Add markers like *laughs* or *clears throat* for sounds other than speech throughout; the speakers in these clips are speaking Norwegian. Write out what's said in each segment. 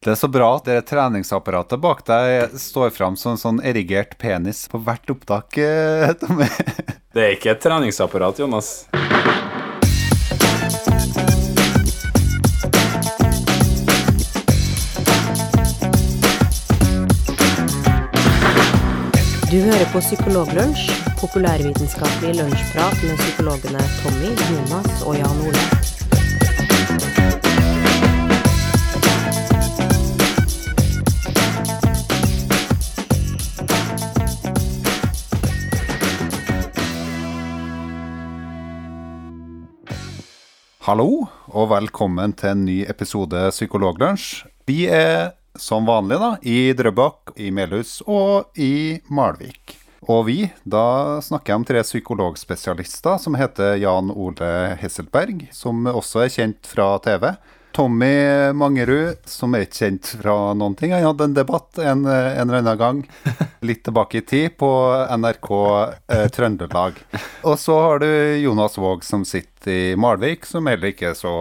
Det er så bra at det treningsapparatet bak deg står fram som en sånn erigert penis på hvert opptak. eh, Tommy. *laughs* Det er ikke et treningsapparat, Jonas. Du hører på Psykologlunsj, populærvitenskapelig lunsjprat med psykologene Tommy, Jonas og Jan Ole. Hallo, og velkommen til en ny episode Psykologlunsj. Vi er som vanlig da, i Drøbak, i Melhus og i Malvik. Og vi, da snakker jeg om tre psykologspesialister som heter Jan Ole Hesselberg, som også er kjent fra TV. Tommy Mangerud, som er ikke kjent fra noen ting. Han hadde en debatt en, en eller annen gang, *laughs* litt tilbake i tid, på NRK eh, Trøndelag. Og så har du Jonas Våg, som sitter i Malvik, som heller ikke er så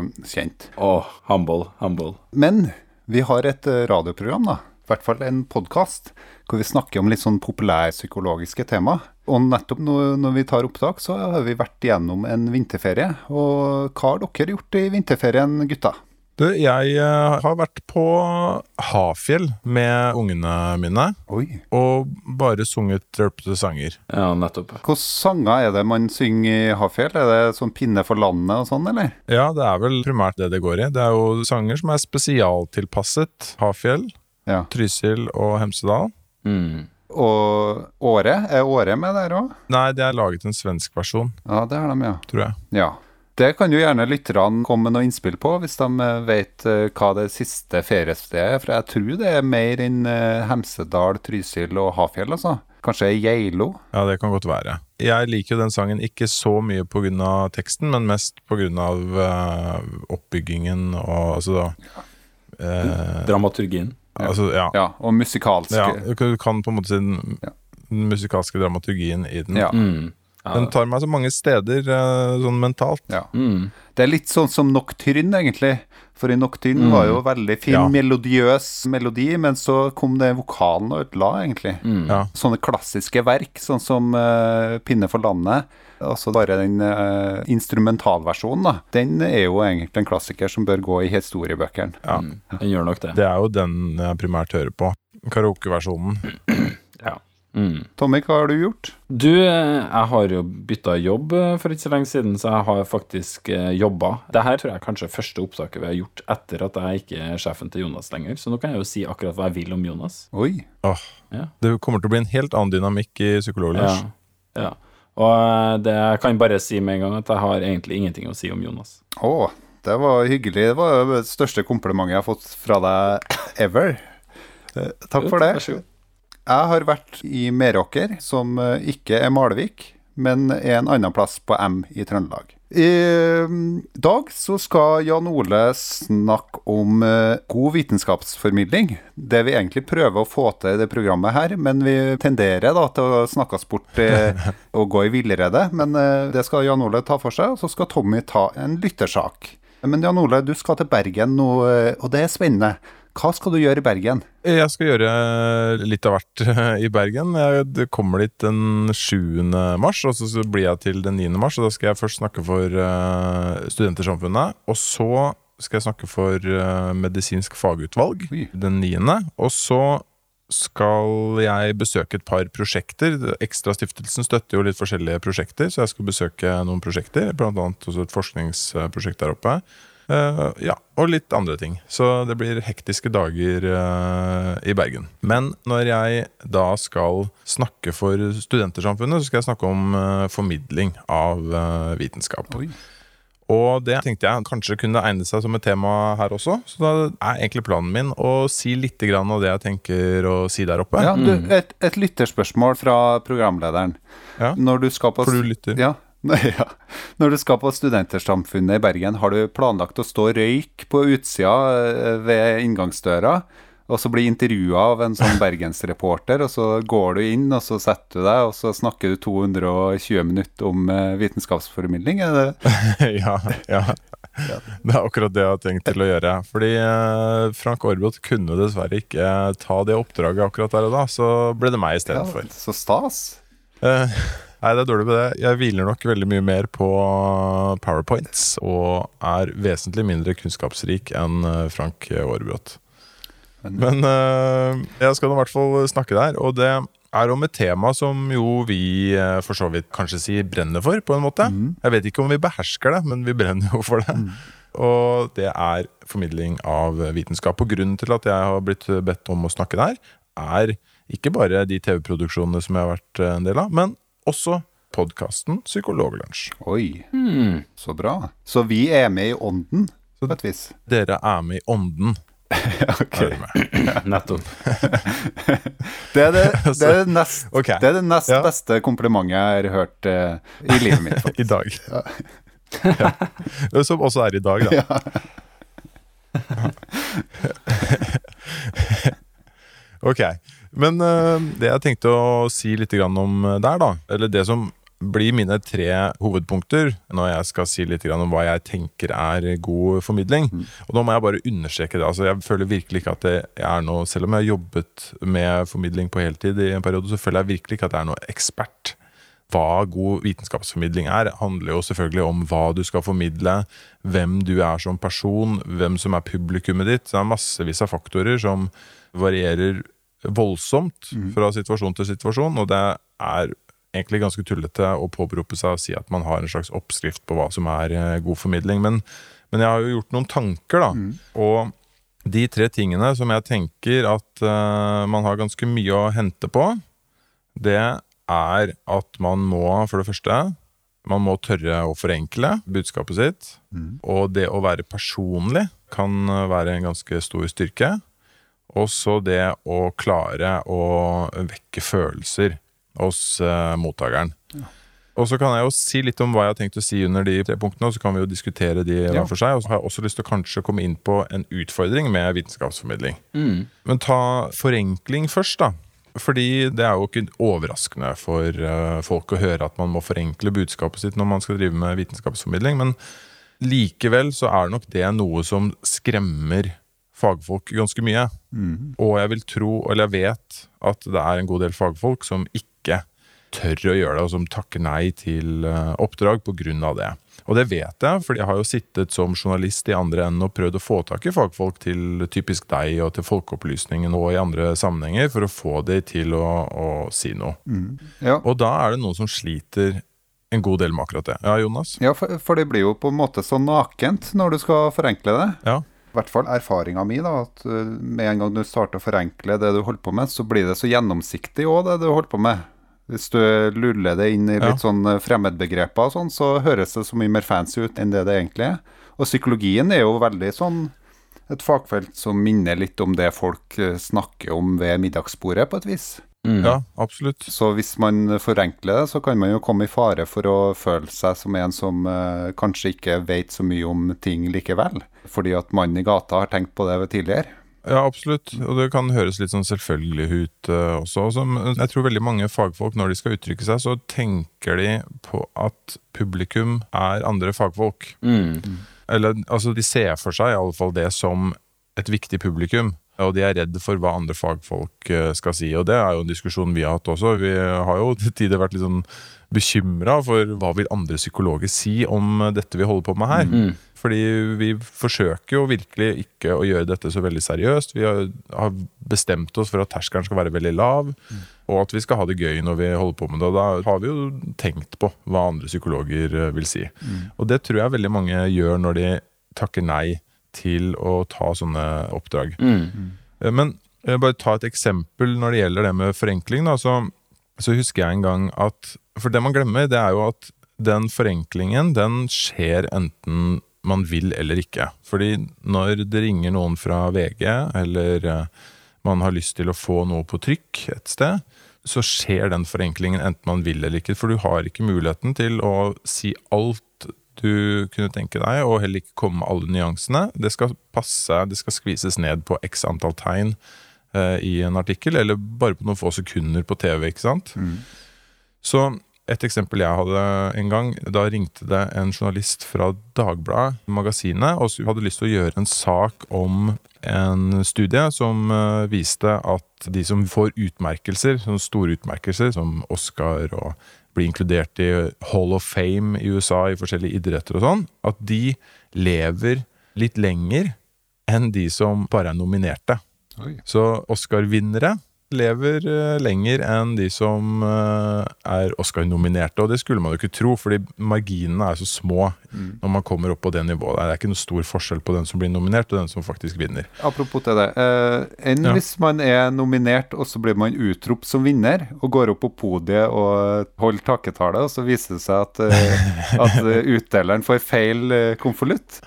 uh, kjent. Åh, humble, humble. Men vi har et eh, radioprogram, da. I hvert fall en podkast, hvor vi snakker om litt sånn populærpsykologiske tema. Og nettopp nå, når vi tar opptak, så har vi vært igjennom en vinterferie. Og hva har dere gjort i vinterferien, gutta? Du, jeg eh, har vært på Hafjell med ungene mine Oi. og bare sunget rølpete sanger. Ja, nettopp. Hvilke sanger er det man synger i Hafjell? Er det sånn 'Pinne for landet' og sånn, eller? Ja, det er vel primært det det går i. Det er jo sanger som er spesialtilpasset Hafjell, Ja. Trysil og Hemsedal. Mm. Og Åre? Er Åre med der òg? Nei, det er laget en svensk versjon, Ja, det er de, ja. tror jeg. Ja. Det kan jo gjerne lytterne komme med noe innspill på, hvis de eh, vet eh, hva det siste feriestedet er. For jeg tror det er mer enn eh, Hemsedal, Trysil og Hafjell, altså. Kanskje Geilo? Ja, det kan godt være. Jeg liker jo den sangen ikke så mye pga. teksten, men mest pga. Uh, oppbyggingen og altså eh, Dramaturgien. Altså, ja. Ja, og musikalske. ja. Du kan- på en måte si den, Ja. musikalske dramaturgien i den. Ja. Mm. Den tar meg så mange steder eh, sånn mentalt. Ja. Mm. Det er litt sånn som Nocturne, egentlig. For i Nocturne var jo veldig fin, Ja. melodiøs melodi, men så kom det vokalen og ødela, egentlig. Mm. Ja. Sånne klassiske verk, sånn som uh, 'Pinne for landet'. Altså bare den uh, instrumentalversjonen, da. Den er jo egentlig en klassiker som bør gå i historiebøkene. Ja. Mm. Den gjør nok det. Det er jo den jeg primært hører på. Karaokeversjonen. Mm. Tommy, hva har du gjort? Du, jeg har jo bytta jobb eh, for ikke så lenge siden, så jeg har faktisk eh, jobba. Det her tror jeg er kanskje første opptaket vi har gjort etter at jeg ikke er sjefen til Jonas lenger, så nå kan jeg jo si akkurat hva jeg vil om Jonas. Oi. Åh, Ja. Det kommer til å bli en helt annen dynamikk i Psykologlunsj. Ja. ja. Og eh, det jeg kan bare si med en gang at jeg har egentlig ingenting å si om Jonas. Å, det var hyggelig. Det var det største komplimentet jeg har fått fra deg ever. Takk for det. Vær så god. Jeg har vært i Meråker, som eh, ikke er Malvik, men er en annen plass på M i Trøndelag. I mm, dag så skal Jan Ole snakke om eh, god vitenskapsformidling. Det vi egentlig prøver å få til i det programmet her, men vi tenderer da til å snakke oss bort eh, og gå i villrede. Men det skal Jan Ole ta for seg, og så skal Tommy ta en lyttersak. Men Jan Ole, du skal til Bergen nå, og det er spennende. Hva skal du gjøre i Bergen? Jeg skal gjøre litt av hvert i Bergen. Jeg kommer dit den 7. mars, og så blir jeg til den 9. mars. Og da skal jeg først snakke for uh, Studentersamfunnet. Og så skal jeg snakke for eh, Medisinsk fagutvalg Oi. den 9. Og så skal jeg besøke et par prosjekter. Ekstrastiftelsen støtter jo litt forskjellige prosjekter, så jeg skal besøke noen prosjekter. Blant annet også et forskningsprosjekt der oppe. Eh, ja, og litt andre ting. Så det blir hektiske dager uh, i Bergen. Men når jeg da skal snakke for Studentersamfunnet, så skal jeg snakke om uh, formidling av vitenskap. Oi. Og det tenkte jeg kanskje kunne egne seg som et tema her også. Så da er egentlig planen min å si litt grann av det jeg tenker å si der oppe. Ja, du, et, et lytterspørsmål fra programlederen. Ja. Når du skal på For du lytter. Ja. *laughs* Ja. Når du skal på Studentersamfunnet i Bergen, har du planlagt å stå og røyke på utsida eh, ved inngangsdøra? Og så bli intervjua av en sånn bergensreporter, og så går du inn, og så setter du deg, og så snakker du 220 minutter om eh, vitenskapsformidling? Er det *laughs* ja, ja. Det er akkurat det jeg har tenkt til å gjøre. Fordi eh, Frank Aarbrot kunne dessverre ikke ta det oppdraget akkurat der og da, så ble det meg Ja, så stas. *laughs* Nei, det er dårlig med det. Jeg hviler nok veldig mye mer på powerpoints og er vesentlig mindre kunnskapsrik enn eh, Frank Aarebrot. Men- eh, jeg skal i hvert fall snakke der, og det er om et tema som jo vi eh, for så vidt kanskje si brenner for, på en måte. Jeg vet ikke om vi behersker det, men vi brenner jo for det. Og det er formidling av vitenskap. Og grunnen til at jeg har blitt bedt om å snakke der, er ikke bare de TV-produksjonene som jeg har vært en del av, men også podkasten Psykologlunsj. Oi, så bra. Så vi er med i ånden, på et vis. Dere er med i ånden. *laughs* Ok. *clears throat* Nettopp. *laughs* Det er det, *laughs* det, er det, nest, okay. det, er det nest Ja. beste komplimentet jeg har hørt uh, i livet mitt. faktisk. I dag. Ja. Som også er i dag, da. ok. Men eh, det jeg tenkte å si litt grann om eh, der, da, eller det som blir mine tre hovedpunkter når jeg skal si litt grann om hva jeg tenker er god formidling. Og nå må jeg bare understreke det. altså Jeg føler virkelig ikke at det er noe Selv om jeg har jobbet med formidling på heltid i en periode, så føler jeg virkelig ikke at jeg er noe ekspert hva god vitenskapsformidling er, handler jo selvfølgelig om hva du skal formidle, hvem du er som person, hvem som er publikummet ditt. Det er massevis av faktorer som varierer voldsomt fra situasjon til situasjon, og det er egentlig ganske tullete å påberope seg å si at man har en slags oppskrift på hva som er eh, god formidling. Men, men jeg har jo gjort noen tanker, da. Og de tre tingene som jeg tenker at uh, man har ganske mye å hente på, det er at man må, for det første man må tørre å forenkle budskapet sitt. Og det å være personlig kan være en ganske stor styrke. Også det å klare å vekke følelser hos eh, mottakeren. Og så kan jeg jo si litt om hva jeg har tenkt å si under de tre punktene, og så kan vi jo diskutere de Ja. for seg. Og så har jeg også lyst til å kanskje komme inn på en utfordring med vitenskapsformidling. Men ta forenkling først, da. Fordi det er jo ikke overraskende for uh, folk å høre at man må forenkle budskapet sitt når man skal drive med vitenskapsformidling, men likevel så er nok det noe som skremmer fagfolk ganske mye. Og jeg vil tro, eller jeg vet, at det er en god del fagfolk som ikke tør å gjøre det, og som takker nei til eh, oppdrag pga. det. Og det vet jeg, for jeg har jo sittet som journalist i andre enden og prøvd å få tak i fagfolk til typisk deg og til Folkeopplysningen og i andre sammenhenger for å få de til å, å si noe. Ja. Og da er det noen som sliter en god del med akkurat det. Ja, Jonas? Ja, for, for det blir jo på en måte så nakent når du skal forenkle det. Ja. I hvert fall erfaringa mi, da, at uh, med en gang du starter å forenkle det du holder på med, så blir det så gjennomsiktig òg, det du holder på med. Hvis du luller det inn i Ja. litt sånn uh, fremmedbegreper og sånn, så høres det så mye mer fancy ut enn det det egentlig er. Og psykologien er jo veldig sånn et fagfelt som minner litt om det folk uh, snakker om ved middagsbordet, på et vis. Ja, absolutt. Så hvis man forenkler det, så kan man jo komme i fare for å føle seg som en som eh, kanskje ikke vet så mye om ting likevel. Fordi at mannen i gata har tenkt på det ved tidligere. Ja, absolutt. Og det kan høres litt sånn selvfølgelig ut eh, også. også. Men jeg tror veldig mange fagfolk, når de skal uttrykke seg, så tenker de på at publikum er andre fagfolk. Eller altså, de ser for seg i alle fall det som et viktig publikum. Og de er redd for hva andre fagfolk eh, skal si. Og det er jo en diskusjon vi har hatt også. Vi har jo til tider vært litt sånn bekymra for hva vil andre psykologer si om dette vi holder på med her. Fordi vi forsøker jo virkelig ikke å gjøre dette så veldig seriøst. Vi har, bestemt oss for at terskelen skal være veldig lav, og at vi skal ha det gøy når vi holder på med det. Og da har vi jo tenkt på hva andre psykologer eh, vil si. Og det tror jeg veldig mange gjør når de takker nei til å ta sånne oppdrag. Mm. Men bare ta et eksempel når det gjelder det med forenkling. Da, så, så husker jeg en gang at For det man glemmer, det er jo at den forenklingen den skjer enten man vil eller ikke. Fordi når det ringer noen fra VG, eller eh, man har lyst til å få noe på trykk et sted, så skjer den forenklingen enten man vil eller ikke. For du har ikke muligheten til å si alt du kunne tenke deg, og heller ikke komme med alle nyansene. Det skal passe, det skal skvises ned på x antall tegn eh, i en artikkel, eller bare på noen få sekunder på TV, ikke sant? Så Et eksempel jeg hadde en gang, da ringte det en journalist fra Dagbladet, magasinet, og hadde lyst til å gjøre en sak om en studie som eh, viste at de som får utmerkelser, sånne store utmerkelser som Oscar og blir inkludert i Hall of Fame i USA i forskjellige idretter og sånn, at de lever litt lenger enn de som bare er nominerte. Oi. Så Oscar-vinnere lever eh, lenger enn de som eh, er Oscar-nominerte. Og det skulle man jo ikke tro, fordi marginene er så små når man kommer opp på det nivået. Det er ikke noe stor forskjell på den som blir nominert, og den som faktisk vinner. Apropos til det. Eh, enn Ja. hvis man er nominert, og så blir man utropt som vinner, og går opp på podiet og holder takketale, og så viser det seg at, *laughs* at utdeleren får feil konvolutt.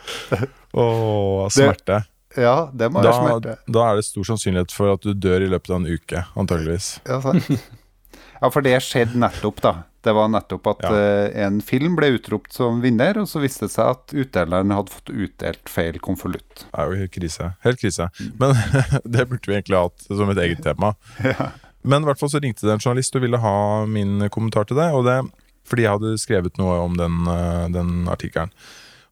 Å, Åh, smerte. Ja, det må være Da, smerte. da er det stor sannsynlighet for at du dør i løpet av en uke, antageligvis. Ja, sant. *laughs* ja, for det skjedde nettopp, da. Det var nettopp at Ja. uh, en film ble utropt som vinner, og så viste det seg at utdeleren hadde fått utdelt feil konvolutt. Det er jo helt krise. Helt krise. Men *laughs* det burde vi egentlig hatt som et eget tema. *laughs* Men i hvert fall så ringte det en journalist og ville ha min kommentar til det. Og det fordi jeg hadde skrevet noe om den, eh, den artikkelen.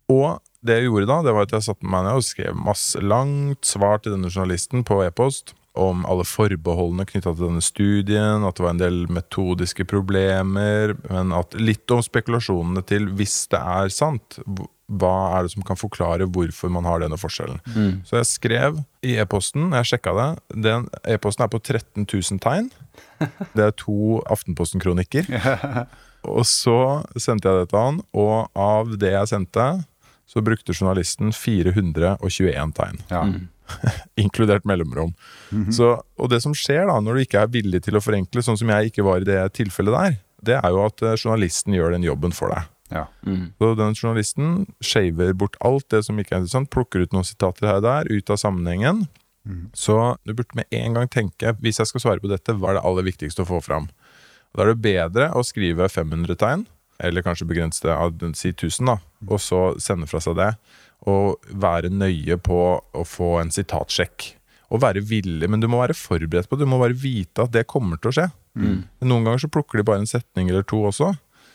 Og det jeg gjorde da, det var at jeg satte meg ned og skrev masse langt svar til denne journalisten på e-post om alle forbeholdene knytta til denne studien, at det var en del metodiske problemer, men at litt om spekulasjonene til hvis det er sant. Hva er det som kan forklare hvorfor man har denne forskjellen? Så jeg skrev i e-posten, jeg sjekka det, den e-posten er på 13 000 tegn. Det er to Aftenposten-kronikker. *laughs* Og så sendte jeg det til han, og av det jeg sendte, så brukte journalisten 421 tegn. Ja. *laughs* Inkludert mellomrom. så, og det som skjer da, når du ikke er villig til å forenkle, sånn som jeg ikke var i det tilfellet der, det er jo at eh, journalisten gjør den jobben for deg. Ja. Så den journalisten shaver bort alt det som ikke er interessant, plukker ut noen sitater her og der, ut av sammenhengen. Så du burde med en gang tenke, hvis jeg skal svare på dette, hva er det aller viktigste å få fram? Da er det bedre å skrive 500 tegn, eller kanskje begrense det av si 1000, da, og så sende fra seg det. Og være nøye på å få en sitatsjekk. Og være villig, men du må være forberedt på det. Du må bare vite at det kommer til å skje. Noen ganger så plukker de bare en setning eller to også.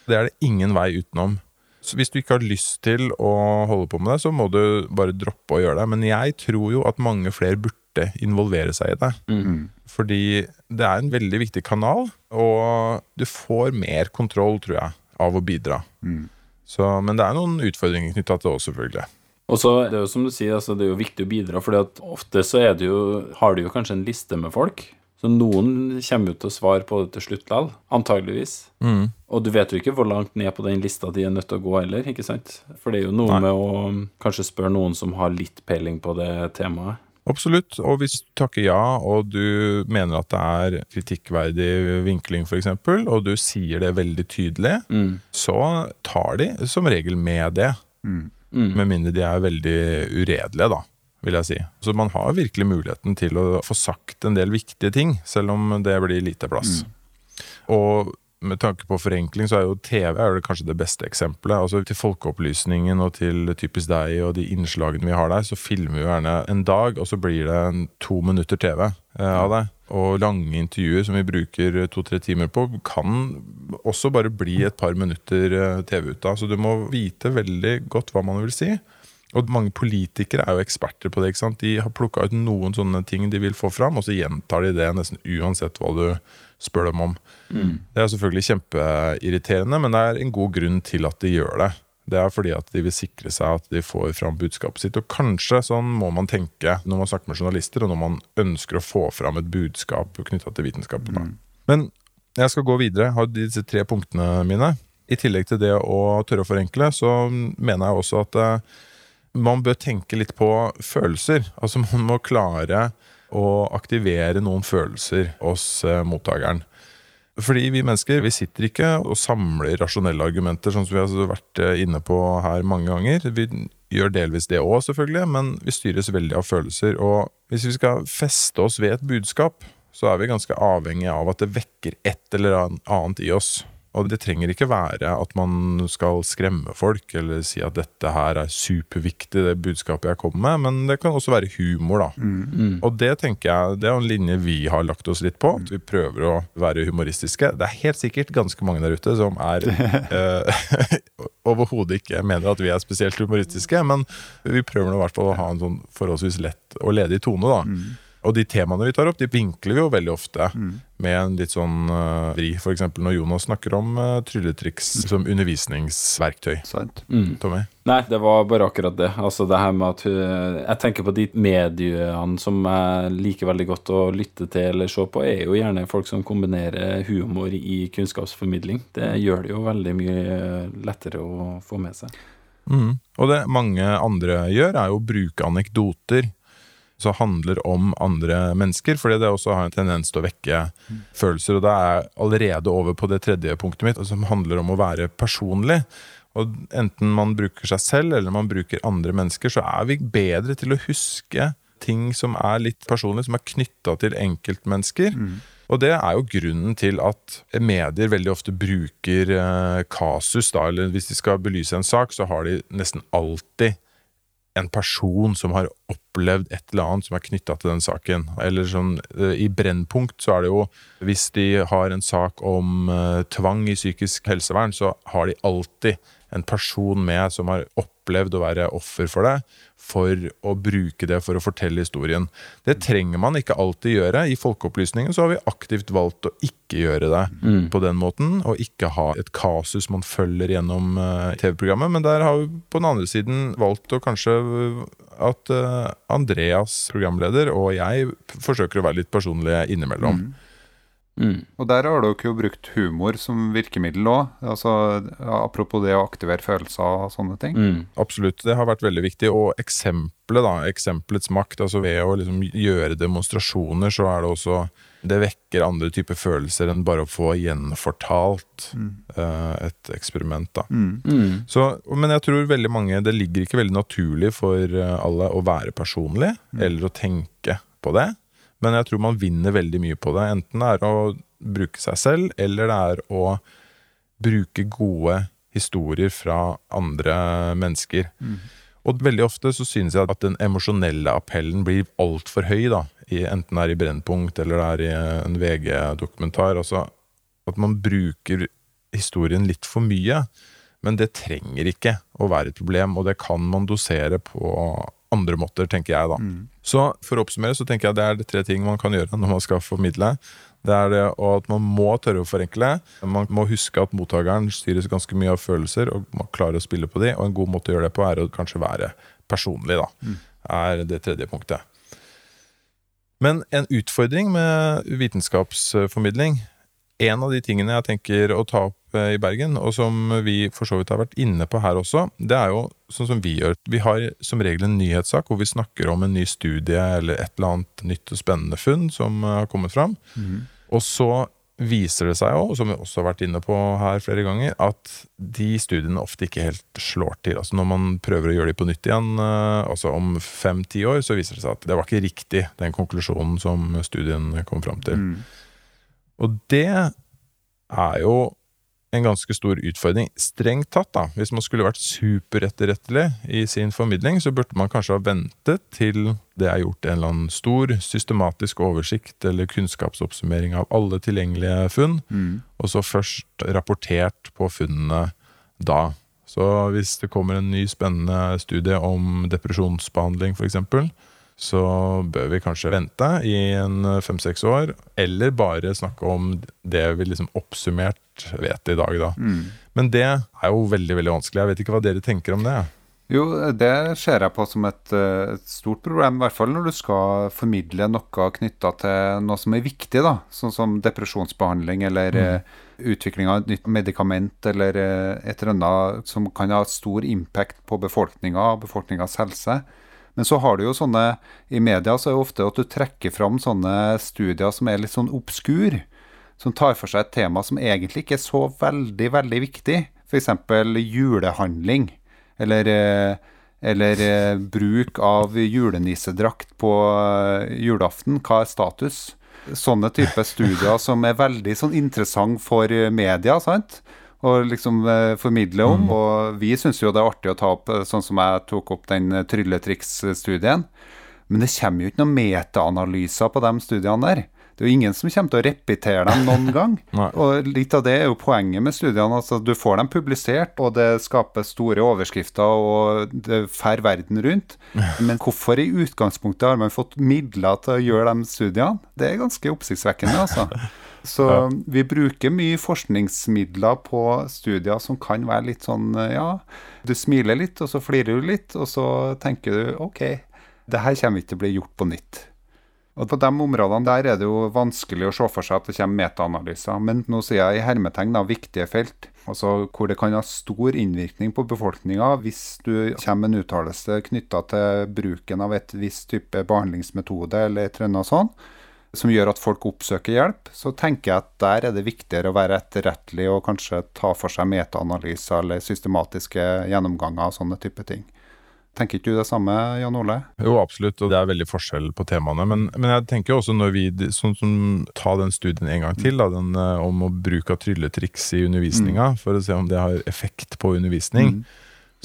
Det er det ingen vei utenom. Så hvis du ikke har lyst til å holde på med det, så må du bare droppe å gjøre det. Men jeg tror jo at mange flere burde involvere seg i det. Fordi det er en veldig viktig kanal, og du får mer kontroll, tror jeg, av å bidra. Så, men det er noen utfordringer knytta til det også, selvfølgelig. Og så det er jo som du sier, altså, det er jo viktig å bidra, for ofte så er det jo, har du jo kanskje en liste med folk. Så noen kommer jo til å svare på det til slutt likevel, antageligvis. Og du vet jo ikke hvor langt ned på den lista de er nødt til å gå heller, ikke sant? For det er jo noe Nei. med å um, kanskje spørre noen som har litt peiling på det temaet. Absolutt. Og hvis du takker ja, og du mener at det er kritikkverdig vinkling, f.eks., og du sier det veldig tydelig, så tar de som regel med det. Med mindre de er veldig uredelige, da, vil jeg si. Så man har virkelig muligheten til å få sagt en del viktige ting, selv om det blir lite plass. Og med tanke på forenkling, så er jo TV er det kanskje det beste eksempelet. Altså Til Folkeopplysningen og til Typisk deg og de innslagene vi har der, så filmer vi jo gjerne en dag, og så blir det to minutter TV eh, av det. Og lange intervjuer som vi bruker to-tre timer på, kan også bare bli et par minutter eh, TV ut av. Så du må vite veldig godt hva man vil si. Og mange politikere er jo eksperter på det. ikke sant? De har plukka ut noen sånne ting de vil få fram, og så gjentar de det nesten uansett hva du spør dem om. Det er selvfølgelig kjempeirriterende, men det er en god grunn til at de gjør det. Det er fordi at de vil sikre seg at de får fram budskapet sitt. Og kanskje sånn må man tenke når man snakker med journalister, og når man ønsker å få fram et budskap knytta til vitenskapen. Mm. Men jeg skal gå videre. Jeg har disse tre punktene mine. I tillegg til det å tørre å forenkle, så mener jeg også at eh, man bør tenke litt på følelser. Altså man må klare å aktivere noen følelser hos eh, mottakeren. Fordi vi mennesker vi sitter ikke og samler rasjonelle argumenter, sånn som vi har vært eh, inne på her mange ganger. Vi gjør delvis det òg, selvfølgelig, men vi styres veldig av følelser. Og hvis vi skal feste oss ved et budskap, så er vi ganske avhengig av at det vekker et eller annet i oss. Og det trenger ikke være at man skal skremme folk eller si at dette her er superviktig, det budskapet jeg kommer med, men det kan også være humor, da. Og det tenker jeg, det er en linje vi har lagt oss litt på. At vi prøver å være humoristiske. Det er helt sikkert ganske mange der ute som er *laughs* eh, *laughs* overhodet ikke mener at vi er spesielt humoristiske, men vi prøver nå i hvert fall å ha en sånn forholdsvis lett og ledig tone, da. Og de temaene vi tar opp, de vinkler vi jo veldig ofte med en litt sånn uh, vri. F.eks. når Jonas snakker om uh, trylletriks som undervisningsverktøy. Sant? Tommy? Nei, det var bare akkurat det. Altså det her med at hun, Jeg tenker på de mediene som jeg liker veldig godt å lytte til eller se på, er jo gjerne folk som kombinerer humor i kunnskapsformidling. Det gjør det jo veldig mye lettere å få med seg. Mm. Og det mange andre gjør, er jo å bruke anekdoter som handler om andre mennesker, fordi det også har en tendens til å vekke følelser. Og da er jeg allerede over på det tredje punktet mitt, som handler om å være personlig. Og enten man bruker seg selv eller man bruker andre mennesker, så er vi bedre til å huske ting som er litt personlige, som er knytta til enkeltmennesker. Og det er jo grunnen til at medier veldig ofte bruker eh, kasus, da, eller hvis de skal belyse en sak, så har de nesten alltid en person som har opplevd et eller annet som er knytta til den saken. Eller sånn, I Brennpunkt så er det jo Hvis de har en sak om eh, tvang i psykisk helsevern, så har de alltid en person med som har opplevd å være offer for det, for å bruke det for å fortelle historien. Det trenger man ikke alltid gjøre. I Folkeopplysningen så har vi aktivt valgt å ikke gjøre det på den måten, og ikke ha et kasus man følger gjennom eh, TV-programmet. Men der har vi på den andre siden valgt å kanskje eh, at eh, Andreas, programleder, og jeg forsøker å være litt personlige innimellom. Mm. Og der har dere jo brukt humor som virkemiddel òg. Altså, apropos det å aktivere følelser og sånne ting. Mm. Absolutt, det har vært veldig viktig. Og eksempelet, da, eksempelets makt, altså ved å liksom gjøre demonstrasjoner, så er det også Det vekker andre typer følelser enn bare å få gjenfortalt eh, et eksperiment, da. Mm. Så, men jeg tror veldig mange Det ligger ikke veldig naturlig for eh, alle å være personlig, eller å tenke på det. Men jeg tror man vinner veldig mye på det. Enten det er å bruke seg selv, eller det er å bruke gode historier fra andre mennesker. Og veldig ofte så synes jeg at den emosjonelle appellen blir altfor høy, da. I, enten det er i Brennpunkt eller det er i en VG-dokumentar. Altså at man bruker historien litt for mye. Men det trenger ikke å være et problem, og det kan man dosere på andre måter, tenker jeg da. Så for å oppsummere så tenker jeg det er det tre ting man kan gjøre når man skal formidle. Det er det at man må tørre å forenkle. Man må huske at mottakeren styres ganske mye av følelser, og må klare å spille på de. Og en god måte å gjøre det på er å kanskje være personlig, da. Er det tredje punktet. Men en utfordring med vitenskapsformidling En av de tingene jeg tenker å ta opp i Bergen, og som vi for så vidt har vært inne på her også, det er jo sånn som vi gjør. Vi har som regel en nyhetssak hvor vi snakker om en ny studie eller et eller annet nytt og spennende funn som eh, har kommet fram. Og så viser det seg jo, som vi også har vært inne på her flere ganger, at de studiene ofte ikke helt slår til. Altså Når man prøver å gjøre de på nytt igjen, eh, altså om fem-ti år, så viser det seg at det var ikke riktig, den konklusjonen som studien kom fram til. Og det er jo en ganske stor utfordring. Strengt tatt, da, hvis man skulle vært superetterrettelig i sin formidling, så burde man kanskje ha ventet til det er gjort en eller annen stor systematisk oversikt eller kunnskapsoppsummering av alle tilgjengelige funn, og så først rapportert på funnene da. Så hvis det kommer en ny spennende studie om depresjonsbehandling f.eks., så bør vi kanskje vente i en fem-seks år, eller bare snakke om det vi liksom oppsummert vet i dag, da. Men det er jo veldig veldig vanskelig. Jeg vet ikke hva dere tenker om det. Jo, det ser jeg på som et, eh, et stort problem, i hvert fall når du skal formidle noe knytta til noe som er viktig, da. Sånn som depresjonsbehandling eller mm. utvikling av et nytt medikament eller eh, et eller annet som kan ha stor impact på befolkninga og befolkningas helse. Men så har du jo sånne I media så er det ofte at du trekker fram sånne studier som er litt sånn obskur. Som tar for seg et tema som egentlig ikke er så veldig, veldig viktig. F.eks. julehandling. Eller, eh, eller eh, bruk av julenissedrakt på eh, julaften. Hva er status? sånne type studier som er veldig sånn interessant for media, sant? Og liksom eh, formidle om. Og vi syns jo det er artig å ta opp, eh, sånn som jeg tok opp den eh, trylletriksstudien. Men det kommer jo ikke noen metaanalyser på de studiene der. Det er jo ingen som kommer til å repetere dem noen *laughs* gang. Og litt av det er jo poenget med studiene. altså Du får dem publisert, og det skaper store overskrifter, og det fer verden rundt. *laughs* Men hvorfor i utgangspunktet har man fått midler til å gjøre de studiene? Det er ganske oppsiktsvekkende, altså. Så vi bruker mye forskningsmidler på studier som kan være litt sånn Ja, du smiler litt, og så flirer du litt, og så tenker du OK, det her kommer ikke til å bli gjort på nytt. Og På de områdene der er det jo vanskelig å se for seg at det kommer metaanalyser. Men nå sier jeg i hermetegn da, viktige felt, altså hvor det kan ha stor innvirkning på befolkninga hvis du kommer med en uttalelse knytta til bruken av et visst type behandlingsmetode eller et eller annet sånt, som gjør at folk oppsøker hjelp, så tenker jeg at der er det viktigere å være etterrettelig og kanskje ta for seg metaanalyser eller systematiske gjennomganger og sånne type ting. Tenker ikke du det samme, Jan Ole? Jo, absolutt, og det er veldig forskjell på temaene. Men, men jeg tenker også når vi sånn som Ta den studien en gang til, da, den eh, om å bruke trylletriks i undervisninga, for å se om det har effekt på undervisning.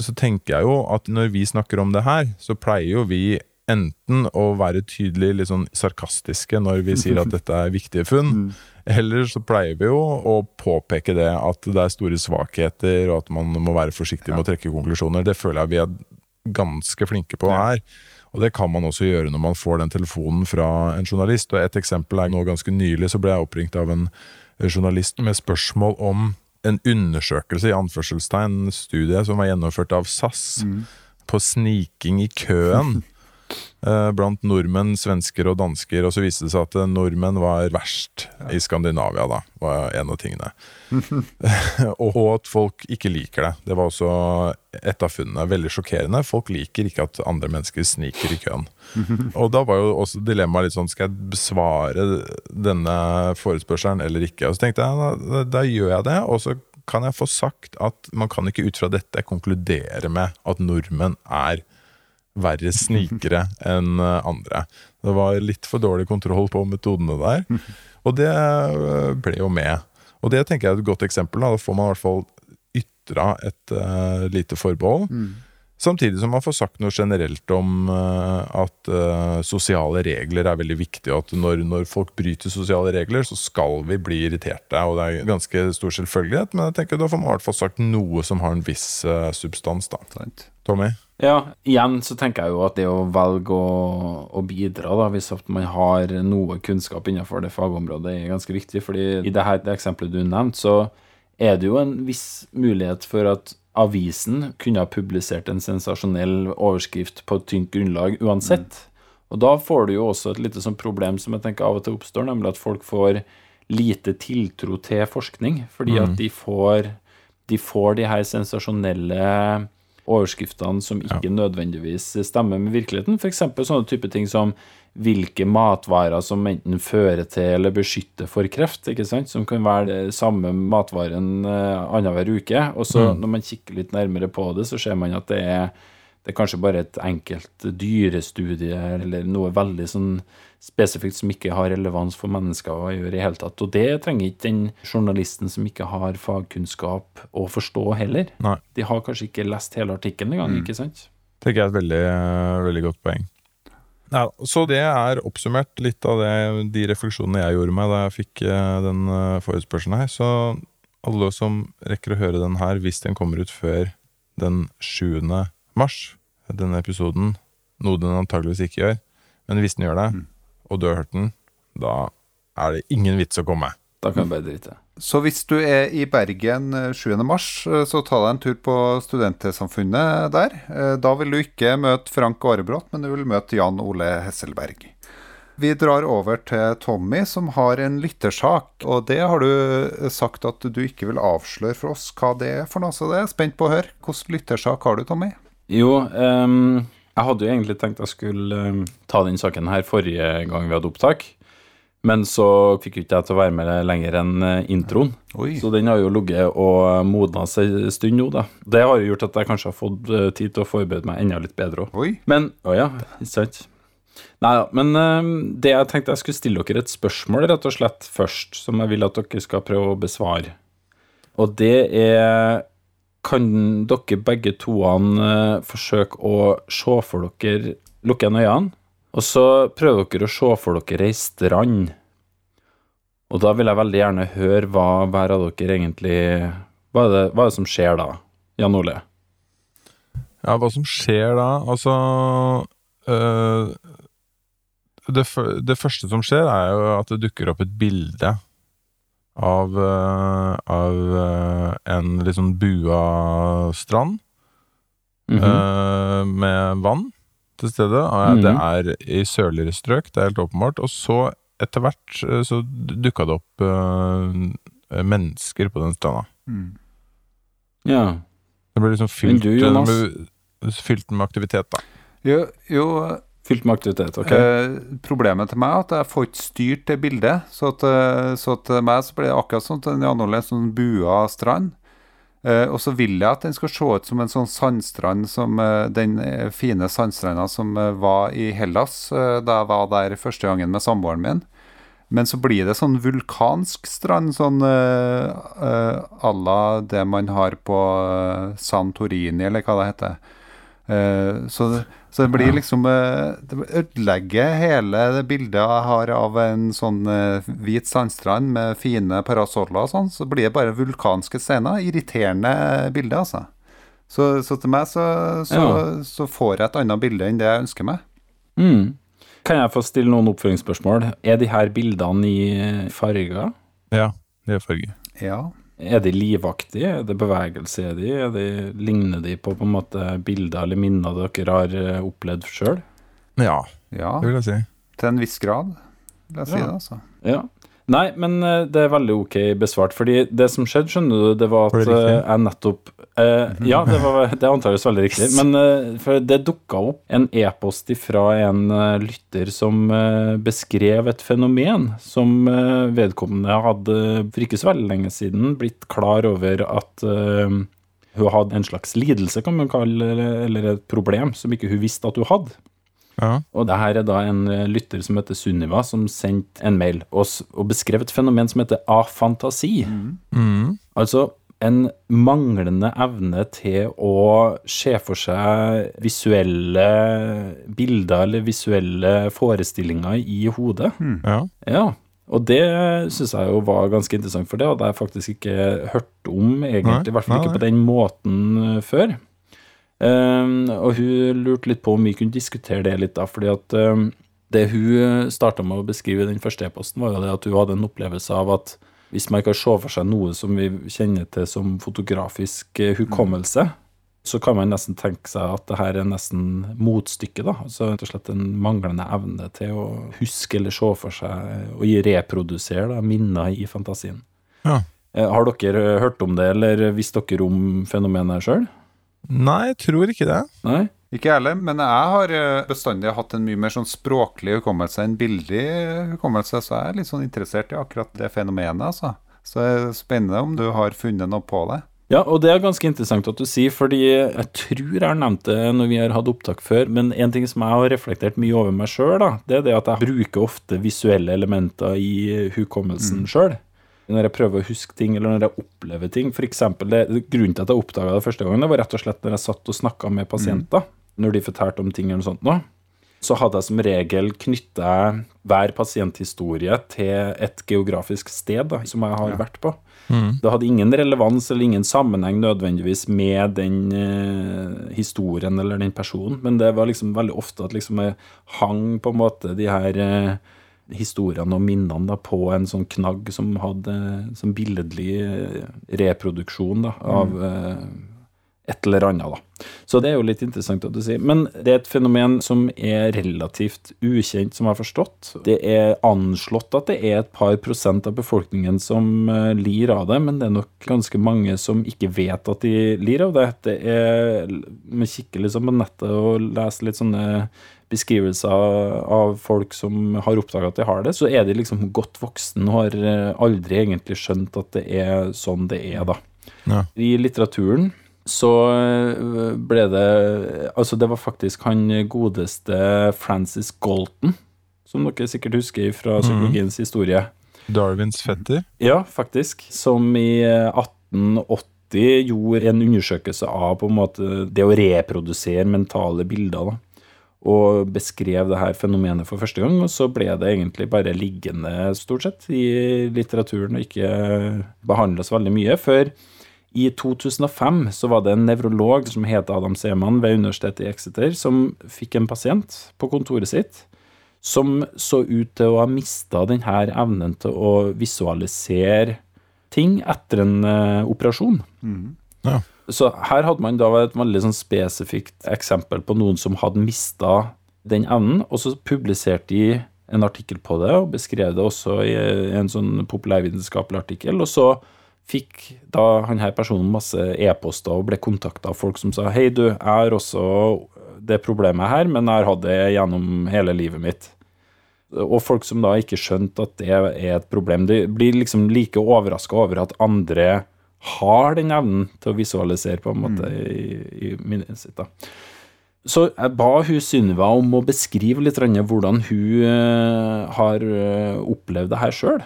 Så tenker jeg jo at når vi snakker om det her, så pleier jo vi enten å være tydelig litt sånn sarkastiske når vi sier at dette er viktige funn, *laughs* eller så pleier vi jo å påpeke det at det er store svakheter, og at man må være forsiktig med å trekke konklusjoner. Det føler jeg vi er ganske flinke på her. Og det kan man også gjøre når man får den telefonen fra en journalist. Og et eksempel er nå ganske nylig så ble jeg oppringt av en journalist med spørsmål om en undersøkelse, i anførselstegn, studie som var gjennomført av SAS, på sniking i køen *laughs* blant nordmenn, svensker og dansker. Og så viste det seg at eh, nordmenn var verst i Skandinavia, da, var en av tingene. *laughs* og, at folk ikke liker det. Det var også et av funnene. Veldig sjokkerende. Folk liker ikke at andre mennesker sniker i køen. *laughs* og da var jo også dilemmaet litt sånn Skal jeg besvare denne forespørselen eller ikke? Og så tenkte jeg da, da gjør jeg det, og så kan jeg få sagt at man kan ikke ut fra dette konkludere med at nordmenn er verre snikere enn eh, andre. Det var litt for dårlig kontroll på metodene der, og det eh, ble jo med. Og det tenker jeg er et godt eksempel. Da, da får man i hvert fall ytra et uh, lite forbehold. Samtidig som man får sagt noe generelt om uh, at uh, sosiale regler er veldig viktig, og at når, når folk bryter sosiale regler, så skal vi bli irriterte. Og det er ganske stor selvfølgelighet, men jeg tenker da får man i hvert fall sagt noe som har en viss substans. da. Tommy? Ja, igjen så tenker jeg jo at det å velge å, å bidra, da, hvis man har noe kunnskap innenfor det fagområdet, er ganske viktig. fordi i det her det eksempelet du nevnte, så er det jo en viss mulighet for at avisen kunne ha publisert en sensasjonell overskrift på et tynt grunnlag uansett. Og da får du jo også et lite sånn problem som jeg tenker av og til oppstår, nemlig at folk får lite tiltro til forskning, fordi at de får, de får de her sensasjonelle overskriftene som ikke nødvendigvis stemmer med virkeligheten. F.eks. sånne type ting som hvilke matvarer som enten fører til eller beskytter for kreft, ikke sant? som kan være det samme matvaren eh, annenhver uke. Og så når man kikker litt nærmere på det, så ser man at det er, det er kanskje bare et enkelt dyrestudie eller noe veldig sånn spesifikt som ikke har relevans for mennesker å gjøre i hele tatt. Og det trenger ikke den journalisten som ikke har fagkunnskap å forstå heller. Nei. De har kanskje ikke lest hele artikkelen engang, ikke sant? jeg er et veldig, veldig godt poeng. Ja, så det er oppsummert litt av det, de refleksjonene jeg gjorde meg da jeg fikk eh, den eh, forespørselen her. Så alle som rekker å høre den her, hvis den kommer ut før den 7. mars, denne episoden, noe den antageligvis ikke gjør, men hvis den gjør det, og du har hørt den, da er det ingen vits å komme. Da kan du bare drite. Så hvis du er i Bergen eh, 7. mars, eh, så ta deg en tur på Studentsamfunnet der. Eh, Da vil du ikke møte Frank Aarebrot, men du vil møte Jan Ole Hesselberg. Vi drar over til Tommy, som har en lyttersak. Og det har du sagt at du ikke vil avsløre for oss hva det er for noe, så det er jeg spent på å høre. Hvilken lyttersak har du, Tommy? Jo, um, jeg hadde jo egentlig tenkt jeg skulle um, ta den saken her forrige gang vi hadde opptak. Men så fikk jo ikke jeg til å være med lenger enn eh, introen. Oi. Så den har jo ligget og modna seg en stund nå, da. Det har jo gjort at jeg kanskje har fått eh, tid til å forberede meg enda litt bedre òg. Men Å ja, ikke sant. Nei da, men um, det jeg tenkte jeg skulle stille dere et spørsmål rett og slett først, som jeg vil at dere skal prøve å besvare. Og det er Kan dere begge toene eh, forsøke å se for dere Lukke igjen øynene, og så prøver dere å se for dere ei strand. Og da vil jeg veldig gjerne høre hva hver av dere egentlig Hva er det, hva er det som skjer da, Jan Ole? Ja, hva som skjer da? Altså øh, det, det første som skjer, er jo at det dukker opp et bilde av, øh, av øh, en litt sånn bua strand Mhm. øh, med vann til stede. Det Mhm. er i sørligere strøk, det er helt åpenbart. Og så, etter hvert, så dukka det opp mennesker på den stranda. Mm. Ja. Det ble liksom fylt, du, Jonas? med, fylt med aktivitet, da. Jo, jo Fylt med aktivitet, ok? eh, problemet til meg er at jeg får ikke styrt det bildet. Så, at, eh, så til meg så blir det akkurat sånn en sånn bua strand. Eh, og så vil jeg at den skal se ut som en sånn sandstrand som eh, den eh, fine sandstranda som var i Hellas da jeg var der første gangen med samboeren min. Men så blir det sånn vulkansk strand, sånn à la det man har på Santorini, eller hva det heter. Så, det, så det blir liksom eh, Det ødelegger hele det bildet jeg har av en sånn eh, hvit sandstrand med fine parasoller og sånn. Så blir det bare vulkanske scener. Irriterende bilde, altså. Så, så til meg så, så, Ja. så får jeg et annet bilde enn det jeg ønsker meg. Mm. Kan jeg få stille noen oppfølgingsspørsmål? Er de her bildene i farger? Ja, det er farger. Ja. Er de livaktige? Er det bevegelse er de? Er de? Ligner de på på en måte bilder eller minner dere har eh, opplevd sjøl? Ja, ja. det vil jeg si. Til en viss grad, vil jeg si Ja. det, altså. Ja. Nei, men eh, det er veldig ok besvart. Fordi det som skjedde, skjønner du, det var at det eh, jeg nettopp eh, Ja, det, var, det er antakeligvis veldig riktig. Men eh, for det dukka opp en e-post fra en uh, lytter som uh, beskrev et fenomen som uh, vedkommende hadde for ikke så veldig lenge siden blitt klar over at hun hadde en slags lidelse, kan man kalle det, eller et problem som ikke hun visste at hun hadde. Ja. Og det her er da en eh, lytter som heter Sunniva, som sendte en mail og, og beskrev et fenomen som heter afantasi. Mm. Altså en manglende evne til å se for seg visuelle bilder eller visuelle forestillinger i hodet. ja. Ja, og det syns jeg jo var ganske interessant, for det hadde jeg faktisk ikke hørt om, egentlig. I hvert fall ikke på den måten eh, før. Ehm, og hun lurte litt på om vi kunne diskutere det litt, da, fordi at ehm, det hun starta med å beskrive i den første e-posten, var jo det at hun hadde en opplevelse av at hvis man kan se for seg noe som vi kjenner til som fotografisk eh, hukommelse, så kan man nesten tenke seg at det her er nesten motstykket, da. Altså rett og slett en manglende evne til å huske eller se for seg og gi- reprodusere da, minner i fantasien. Ja. Eh, Har dere hørt om det, eller visste dere om fenomenet sjøl? Nei, jeg tror ikke det. Nei? Ikke jeg heller, men jeg har eh, bestandig hatt en mye mer sånn språklig hukommelse enn bildig hukommelse, så jeg er litt sånn interessert i akkurat det fenomenet, altså. Så det er spennende om du har funnet noe på det. Ja, og det er ganske interessant at du sier, fordi jeg tror jeg har nevnt det når vi har hatt opptak før, men en ting som jeg har reflektert mye over meg sjøl, det er det at jeg bruker ofte visuelle elementer i hukommelsen selv. sjøl. Når jeg prøver å huske ting, eller når jeg opplever ting. For eksempel, det, grunnen til at jeg oppdaga det første gangen, det var rett og slett når jeg satt og snakka med pasienter, når de fortalte om ting eller noe sånt nå. Så hadde jeg som regel knytta hver pasienthistorie til et geografisk sted da, som jeg har vært på. Det hadde ingen relevans eller ingen sammenheng nødvendigvis med den eh, historien eller den personen, men det var liksom veldig ofte at liksom jeg hang på en måte de her eh, historiene og minnene da, på en sånn knagg som hadde som billedlig eh, reproduksjon da, av eh, et eller annet, da. Så det er jo litt interessant at du sier. Men det er et fenomen som er relativt ukjent, som jeg har forstått. Det er anslått at det er et par prosent av befolkningen som eh, lir av det, men det er nok ganske mange som ikke vet at de lir av det. Det er Vi kikker liksom på nettet og leser litt sånne beskrivelser av folk som har oppdaga at de har det, så er de liksom godt voksen og har eh, aldri egentlig skjønt at det er sånn det er, da. Ja. I litteraturen så øh, ble det Altså, det var faktisk han godeste Francis Galton, som dere sikkert husker fra psykologiens historie. Darwins fetter. Ja, faktisk. Som i eh, 1880 gjorde en undersøkelse av på en måte det å reprodusere mentale bilder. da og beskrev det her fenomenet for første gang, og så ble det egentlig bare liggende, stort sett, i litteraturen og ikke behandla så veldig mye. Før i 2005 så var det en nevrolog som het Adam Seman ved Universitetet i Exeter, som fikk en pasient på kontoret sitt som så ut til å ha mista denne evnen til å visualisere ting etter en uh, operasjon. Ja. Så her hadde man da et veldig sånn spesifikt eksempel på noen som hadde mista den evnen, og så publiserte de en artikkel på det, og beskrev det også i en sånn populærvitenskapelig artikkel. Og så fikk da han her personen masse e-poster og ble kontakta av folk som sa hei, du, jeg har også det problemet her, men jeg har hatt det gjennom hele livet mitt. Og folk som da ikke skjønte at det er et problem. De blir liksom like overraska over at andre har den evnen til å visualisere på en måte i, i minnet sitt. da. Så jeg ba hun Synnøve om å beskrive litt hvordan hun eh, har eh, opplevd det her sjøl.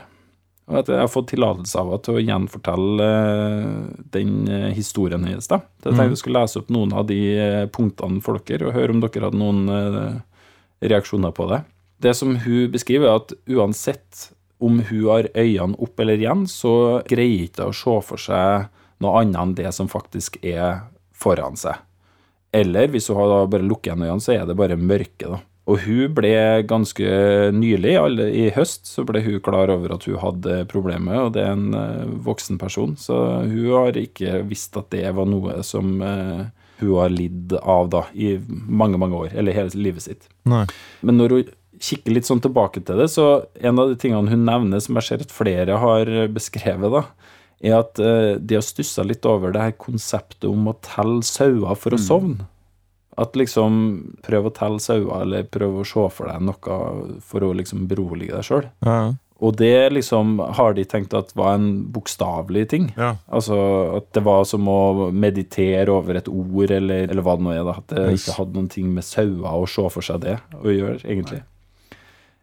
Og at jeg har fått tillatelse av henne til å gjenfortelle eh, den eh, historien hennes. da. Så jeg tenkte jeg skulle lese opp noen av de eh, punktene for dere, og høre om dere hadde noen reaksjoner på det. Det som hun beskriver, er at uansett om hun har øynene opp eller igjen, så greier ikke å se for seg noe annet enn det som faktisk er foran seg. Eller hvis hun har bare lukker igjen øynene, så er det bare mørke. da. Og hun ble ganske nylig, alle- i høst, så ble hun klar over at hun hadde problemet, og det er en eh, voksen person, så hun har ikke visst at det var noe som eh, hun har lidd av da, i mange, mange år, eller hele livet sitt. Nei. Men når hun kikker litt sånn tilbake til det, så en av de tingene hun nevner, som jeg ser at flere har beskrevet, da, er at eh, de har stussa litt over det her konseptet om å telle sauer for å sovne. At liksom prøv å telle sauer, eller prøv å se for deg noe for å liksom berolige deg sjøl. Ja. Og det liksom har de tenkt at var en bokstavelig ting. ja. Altså at det var som å meditere over et ord, eller, eller hva det nå er. da At det ikke hadde noen ting med sauer å se for seg det å gjøre, egentlig.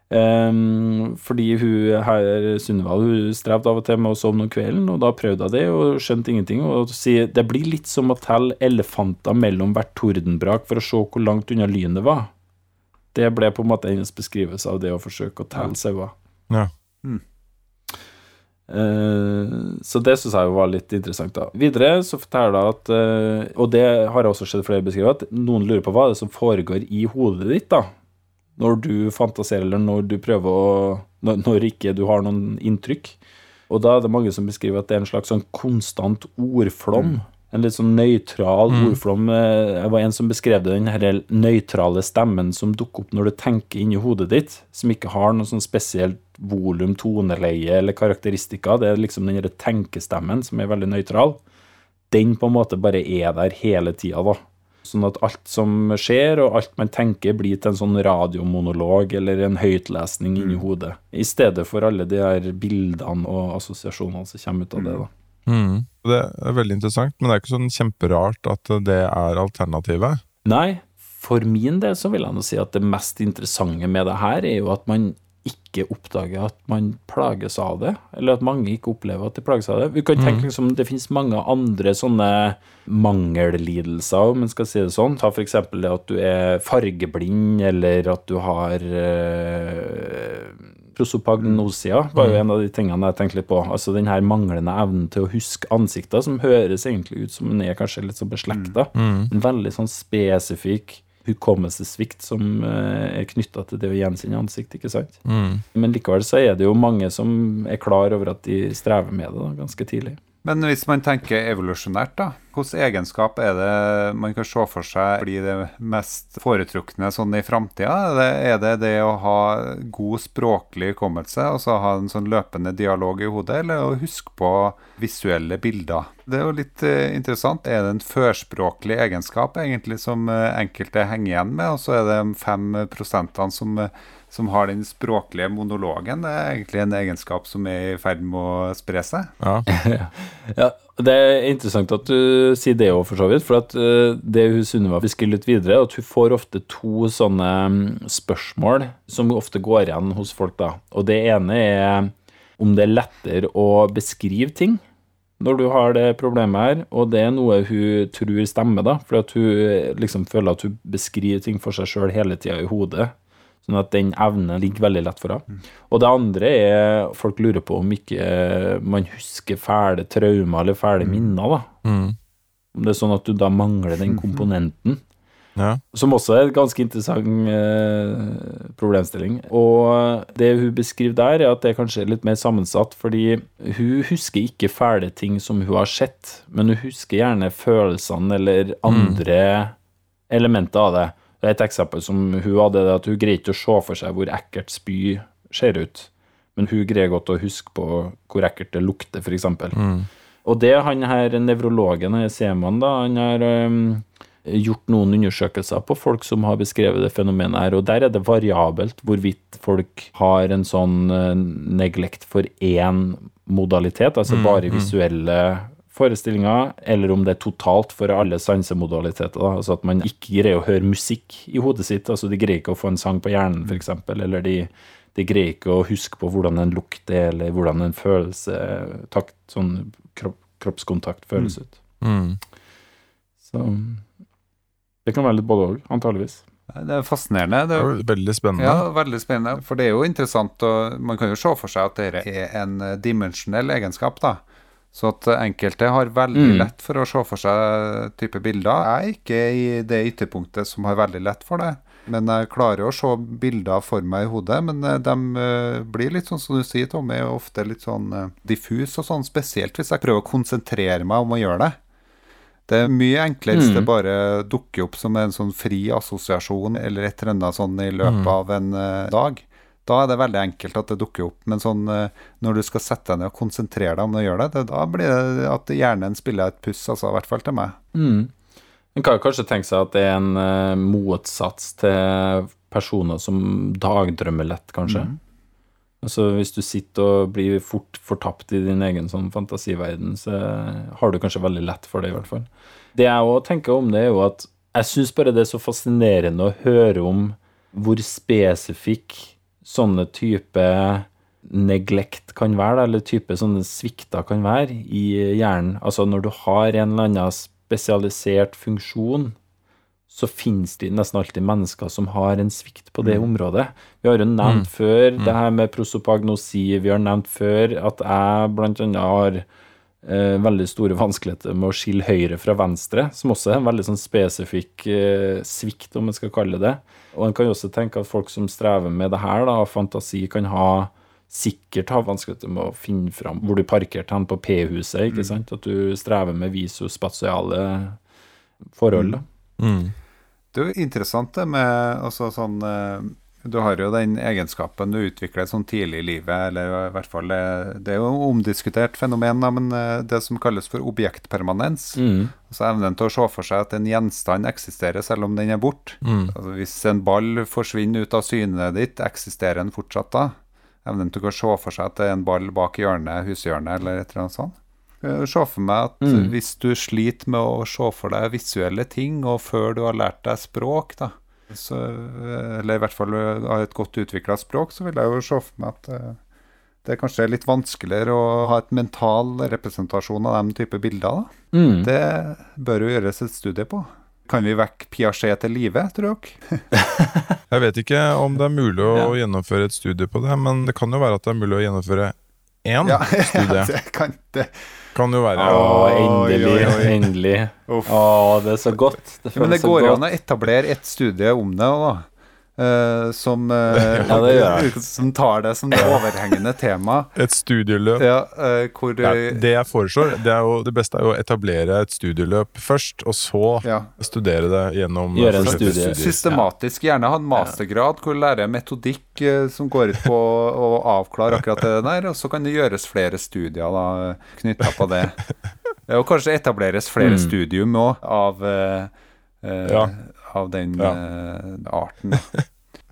Ehm, fordi hun her, Sunniva, hun strevde av og til med å sovne om kvelden, og da prøvde hun det og skjønte ingenting. Og sier det blir litt som å telle elefanter mellom hvert tordenbrak for å se hvor langt unna lynet var. Det ble på en måte hennes beskrivelse av det å forsøke å telle sauer. Ja. Eh, så det syns jeg var litt interessant. da Videre så forteller hun at uh, Og det har jeg også sett flere beskrive, at noen lurer på hva er det som foregår i hodet ditt da når du fantaserer, eller når du prøver å Når, når ikke du har noen inntrykk. Og da er det mange som beskriver at det er en slags sånn konstant ordflom. En litt sånn nøytral ordflom. Eh, Det var en som beskrev det, den her nøytrale stemmen som dukker opp når du tenker inni hodet ditt, som ikke har noe sånn spesielt volum, toneleie eller karakteristikker. Det er liksom den her tenkestemmen som er veldig nøytral. Den på en måte bare er der hele tida, da. Sånn at alt som skjer, og alt man tenker, blir til en sånn radiomonolog eller en høytlesning inni hodet. I stedet for alle de her bildene og assosiasjonene som kommer ut av det. da. Mm. Det er veldig interessant, men det er ikke sånn kjemperart at det er alternativet. Nei, for min del så vil jeg nå si at det mest interessante med det her er jo at man ikke oppdager at man plages av det, eller at mange ikke opplever at de plages av det. Vi kan tenke liksom, Det finnes mange andre sånne mangellidelser, om man skal si det sånn. Ta f.eks. det at du er fargeblind, eller at du har eh, Prosopagnosia var jo en av de tingene jeg tenkte litt på. Altså den her manglende evnen til å huske ansikter, som høres egentlig ut som den er kanskje litt så beslekta. En veldig sånn spesifikk hukommelsessvikt som eh, er knytta til det å gjenkjenne ansikt, ikke sant? Men likevel så er det jo mange som er klar over at de strever med det da, ganske tidlig. Men hvis man tenker evolusjonært, da, Hvilke egenskap er det man kan se for seg blir det mest foretrukne sånn i framtida? Er, det- det å ha god språklig hukommelse, altså ha en sånn løpende dialog i hodet, eller å huske på visuelle bilder? Det er jo litt eh, interessant. Er det en førspråklig egenskap egentlig som eh, enkelte henger igjen med, og så er det de fem prosentene som, eh, som har den språklige monologen. Det er egentlig en egenskap som er i ferd med å spre seg. Ja. *laughs* Ja, Det er interessant at du sier det òg, for så vidt. For at eh, det hun Sunniva beskriver litt videre, at hun får ofte to sånne mm, spørsmål som ofte går igjen hos folk. da. Og det ene er om det er lettere å beskrive ting når du har det problemet her, og det er noe hun tror stemmer, da. fordi at hun eh, liksom føler at hun beskriver ting for seg sjøl hele tida i hodet. Sånn at den evnen ligger veldig lett for henne. Og det andre er folk lurer på om ikke man husker fæle traumer eller fæle minner. da. Mm. Om det er sånn at du da mangler den *laughs* komponenten. ja. Som også er en ganske interessant eh, problemstilling. Og det hun beskriver der, er at det er kanskje litt mer sammensatt, fordi hun husker ikke fæle ting som hun har sett, men hun husker gjerne følelsene eller andre elementer av det. Det et eksempel som hun hadde, er at hun greier ikke å se for seg hvor ekkelt spy ser ut, men hun greier godt å huske på hvor ekkelt det lukter, f.eks. Mm. Og det han her nevrologen, Seman, da, han har um, gjort noen undersøkelser på folk som har beskrevet det fenomenet her, og der er det variabelt hvorvidt folk har en sånn øh, neglekt for én modalitet, altså bare visuelle forestillinger, eller om det er totalt for alle sansemodaliteter. Da. Altså at man ikke greier å høre musikk i hodet sitt, altså de greier ikke å få en sang på hjernen, f.eks., eller de, de greier ikke å huske på hvordan en lukt er, eller hvordan en følelse, takt, sånn kropp, kroppskontakt føles ut. Mm. Så det kan være litt både òg, antageligvis. Det er fascinerende. Det Det er, veldig spennende. ja, veldig spennende. For det er jo interessant, og man kan jo se for seg at dette er en eh, dimensjonell egenskap, da. Så at enkelte har veldig Mm. lett for å se for seg type bilder. Jeg er ikke i det ytterpunktet som har veldig lett for det. Men jeg klarer å se bilder for meg i hodet. Men eh, de eh, blir litt sånn som du sier, Tommy, ofte litt sånn eh, diffus og sånn. Spesielt hvis jeg prøver å konsentrere meg om å gjøre det. Det er mye enklere hvis Mm. det bare dukker opp som en sånn fri assosiasjon eller et eller annet sånn i løpet Mm. av en dag. Da er det veldig enkelt at det dukker opp. Men sånn eh, når du skal sette deg ned og konsentrere deg om å gjøre det, da blir det at hjernen spiller et puss, altså i hvert fall til meg. Mm. En kan kanskje tenke seg at det er en uh, motsats til personer som dagdrømmer lett, kanskje. Altså Hvis du sitter og blir fort fortapt i din egen sånn fantasiverden, så har du kanskje veldig lett for det, i hvert fall. Det jeg òg tenker om det, er jo at jeg syns bare det er så fascinerende å høre om hvor spesifikk sånne type neglekt kan være, eller type sånne svikter kan være i hjernen. Altså når du har en eller annen spesialisert funksjon, så finnes det nesten alltid mennesker som har en svikt på det området. Vi har jo nevnt før det her med prosopagnosi, vi har nevnt før at jeg annet har veldig store vanskeligheter med å skille høyre fra venstre, som også er en veldig sånn spesifikk eh, svikt, om man skal kalle det. Og en kan jo også tenke at folk som strever med det her, da, fantasi, kan ha sikkert ha vanskeligheter med å finne fram hvor du parkerte hen på P-huset, ikke sant? At du strever med visospatiale forhold, da. Mm. Det er jo interessant det med altså sånn eh, Du har jo den egenskapen du utvikler sånn tidlig i livet, eller i hvert fall eh, Det er jo omdiskutert fenomen, da, men eh, det som kalles for objektpermanens. Mm. Altså evnen til å se for seg at en gjenstand eksisterer selv om den er borte. Mm. Altså, hvis en ball forsvinner ut av synet ditt, eksisterer den fortsatt da? Evnen til å se for seg at det er en ball bak hjørnet, hushjørnet eller et eller annet sånt. Se for meg at Mm. hvis du sliter med å se for deg visuelle ting, og før du har lært deg språk, da, så, eller i hvert fall har et godt utvikla språk, så vil jeg jo se for meg at eh, det er kanskje litt vanskeligere å ha et mental representasjon av den type bilder. da. Mm. Det bør jo gjøres et studie på. Kan vi vekke Piaget til live, tror dere? *laughs* Jeg vet ikke om det er mulig å Ja. gjennomføre et studie på det, men det kan jo være at det er mulig å gjennomføre én Ja, studie. *laughs* det kan det. Kan jo være. Å, endelig. oi, oi. Endelig. Uff. Å, det er så godt. Det Ja, men det går jo an å etablere et studie om det da. Eh, som, uh, *laughs* Ja, det gjør jeg. *laughs* som tar det som det overhengende tema. Et studieløp. Ja, uh, hvor Ja, eh, det jeg foreslår, det, er jo, det beste er jo å etablere et studieløp først, og så ja. studere det gjennom Gjøre en studie. Systematisk, gjerne ha en mastergrad hvor du lærer metodikk som går ut på *laughs* å avklare akkurat det der, og så kan det gjøres flere studier da, knytta på det. Og kanskje etableres flere Mm. studium òg av, Ja. Av den Ja. uh, arten. *laughs*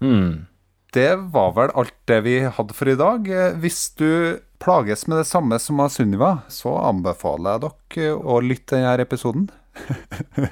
Mm. det var vel alt det vi hadde for i dag. Eh, Hvis du plages med det samme som av Sunniva, så anbefaler jeg dere å lytte til denne episoden. *laughs*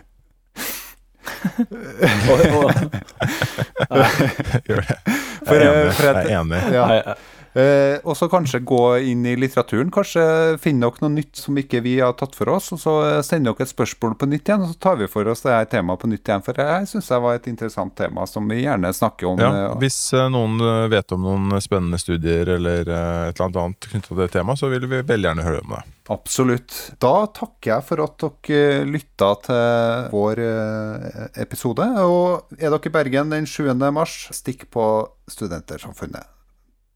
*laughs* Gjør det. For, Jeg er eh, enig. for at- Jeg er enig. Ja. Eh, og så kanskje gå inn i litteraturen. Kanskje finne dere noe nytt som ikke vi har tatt for oss. Og så sender dere et spørsmål på nytt igjen, og så tar vi for oss det her temaet på nytt igjen. For jeg syns det var et interessant tema som vi gjerne snakker om. Ja, eh, hvis eh, noen eh, vet om noen spennende studier eller et eller annet annet knyttet til det temaet, så vil vi veldig gjerne høre om det. Absolutt. Da takker jeg for at dere lytta til vår episode. Og er dere i Bergen den 7. mars, stikk på Studentersamfunnet.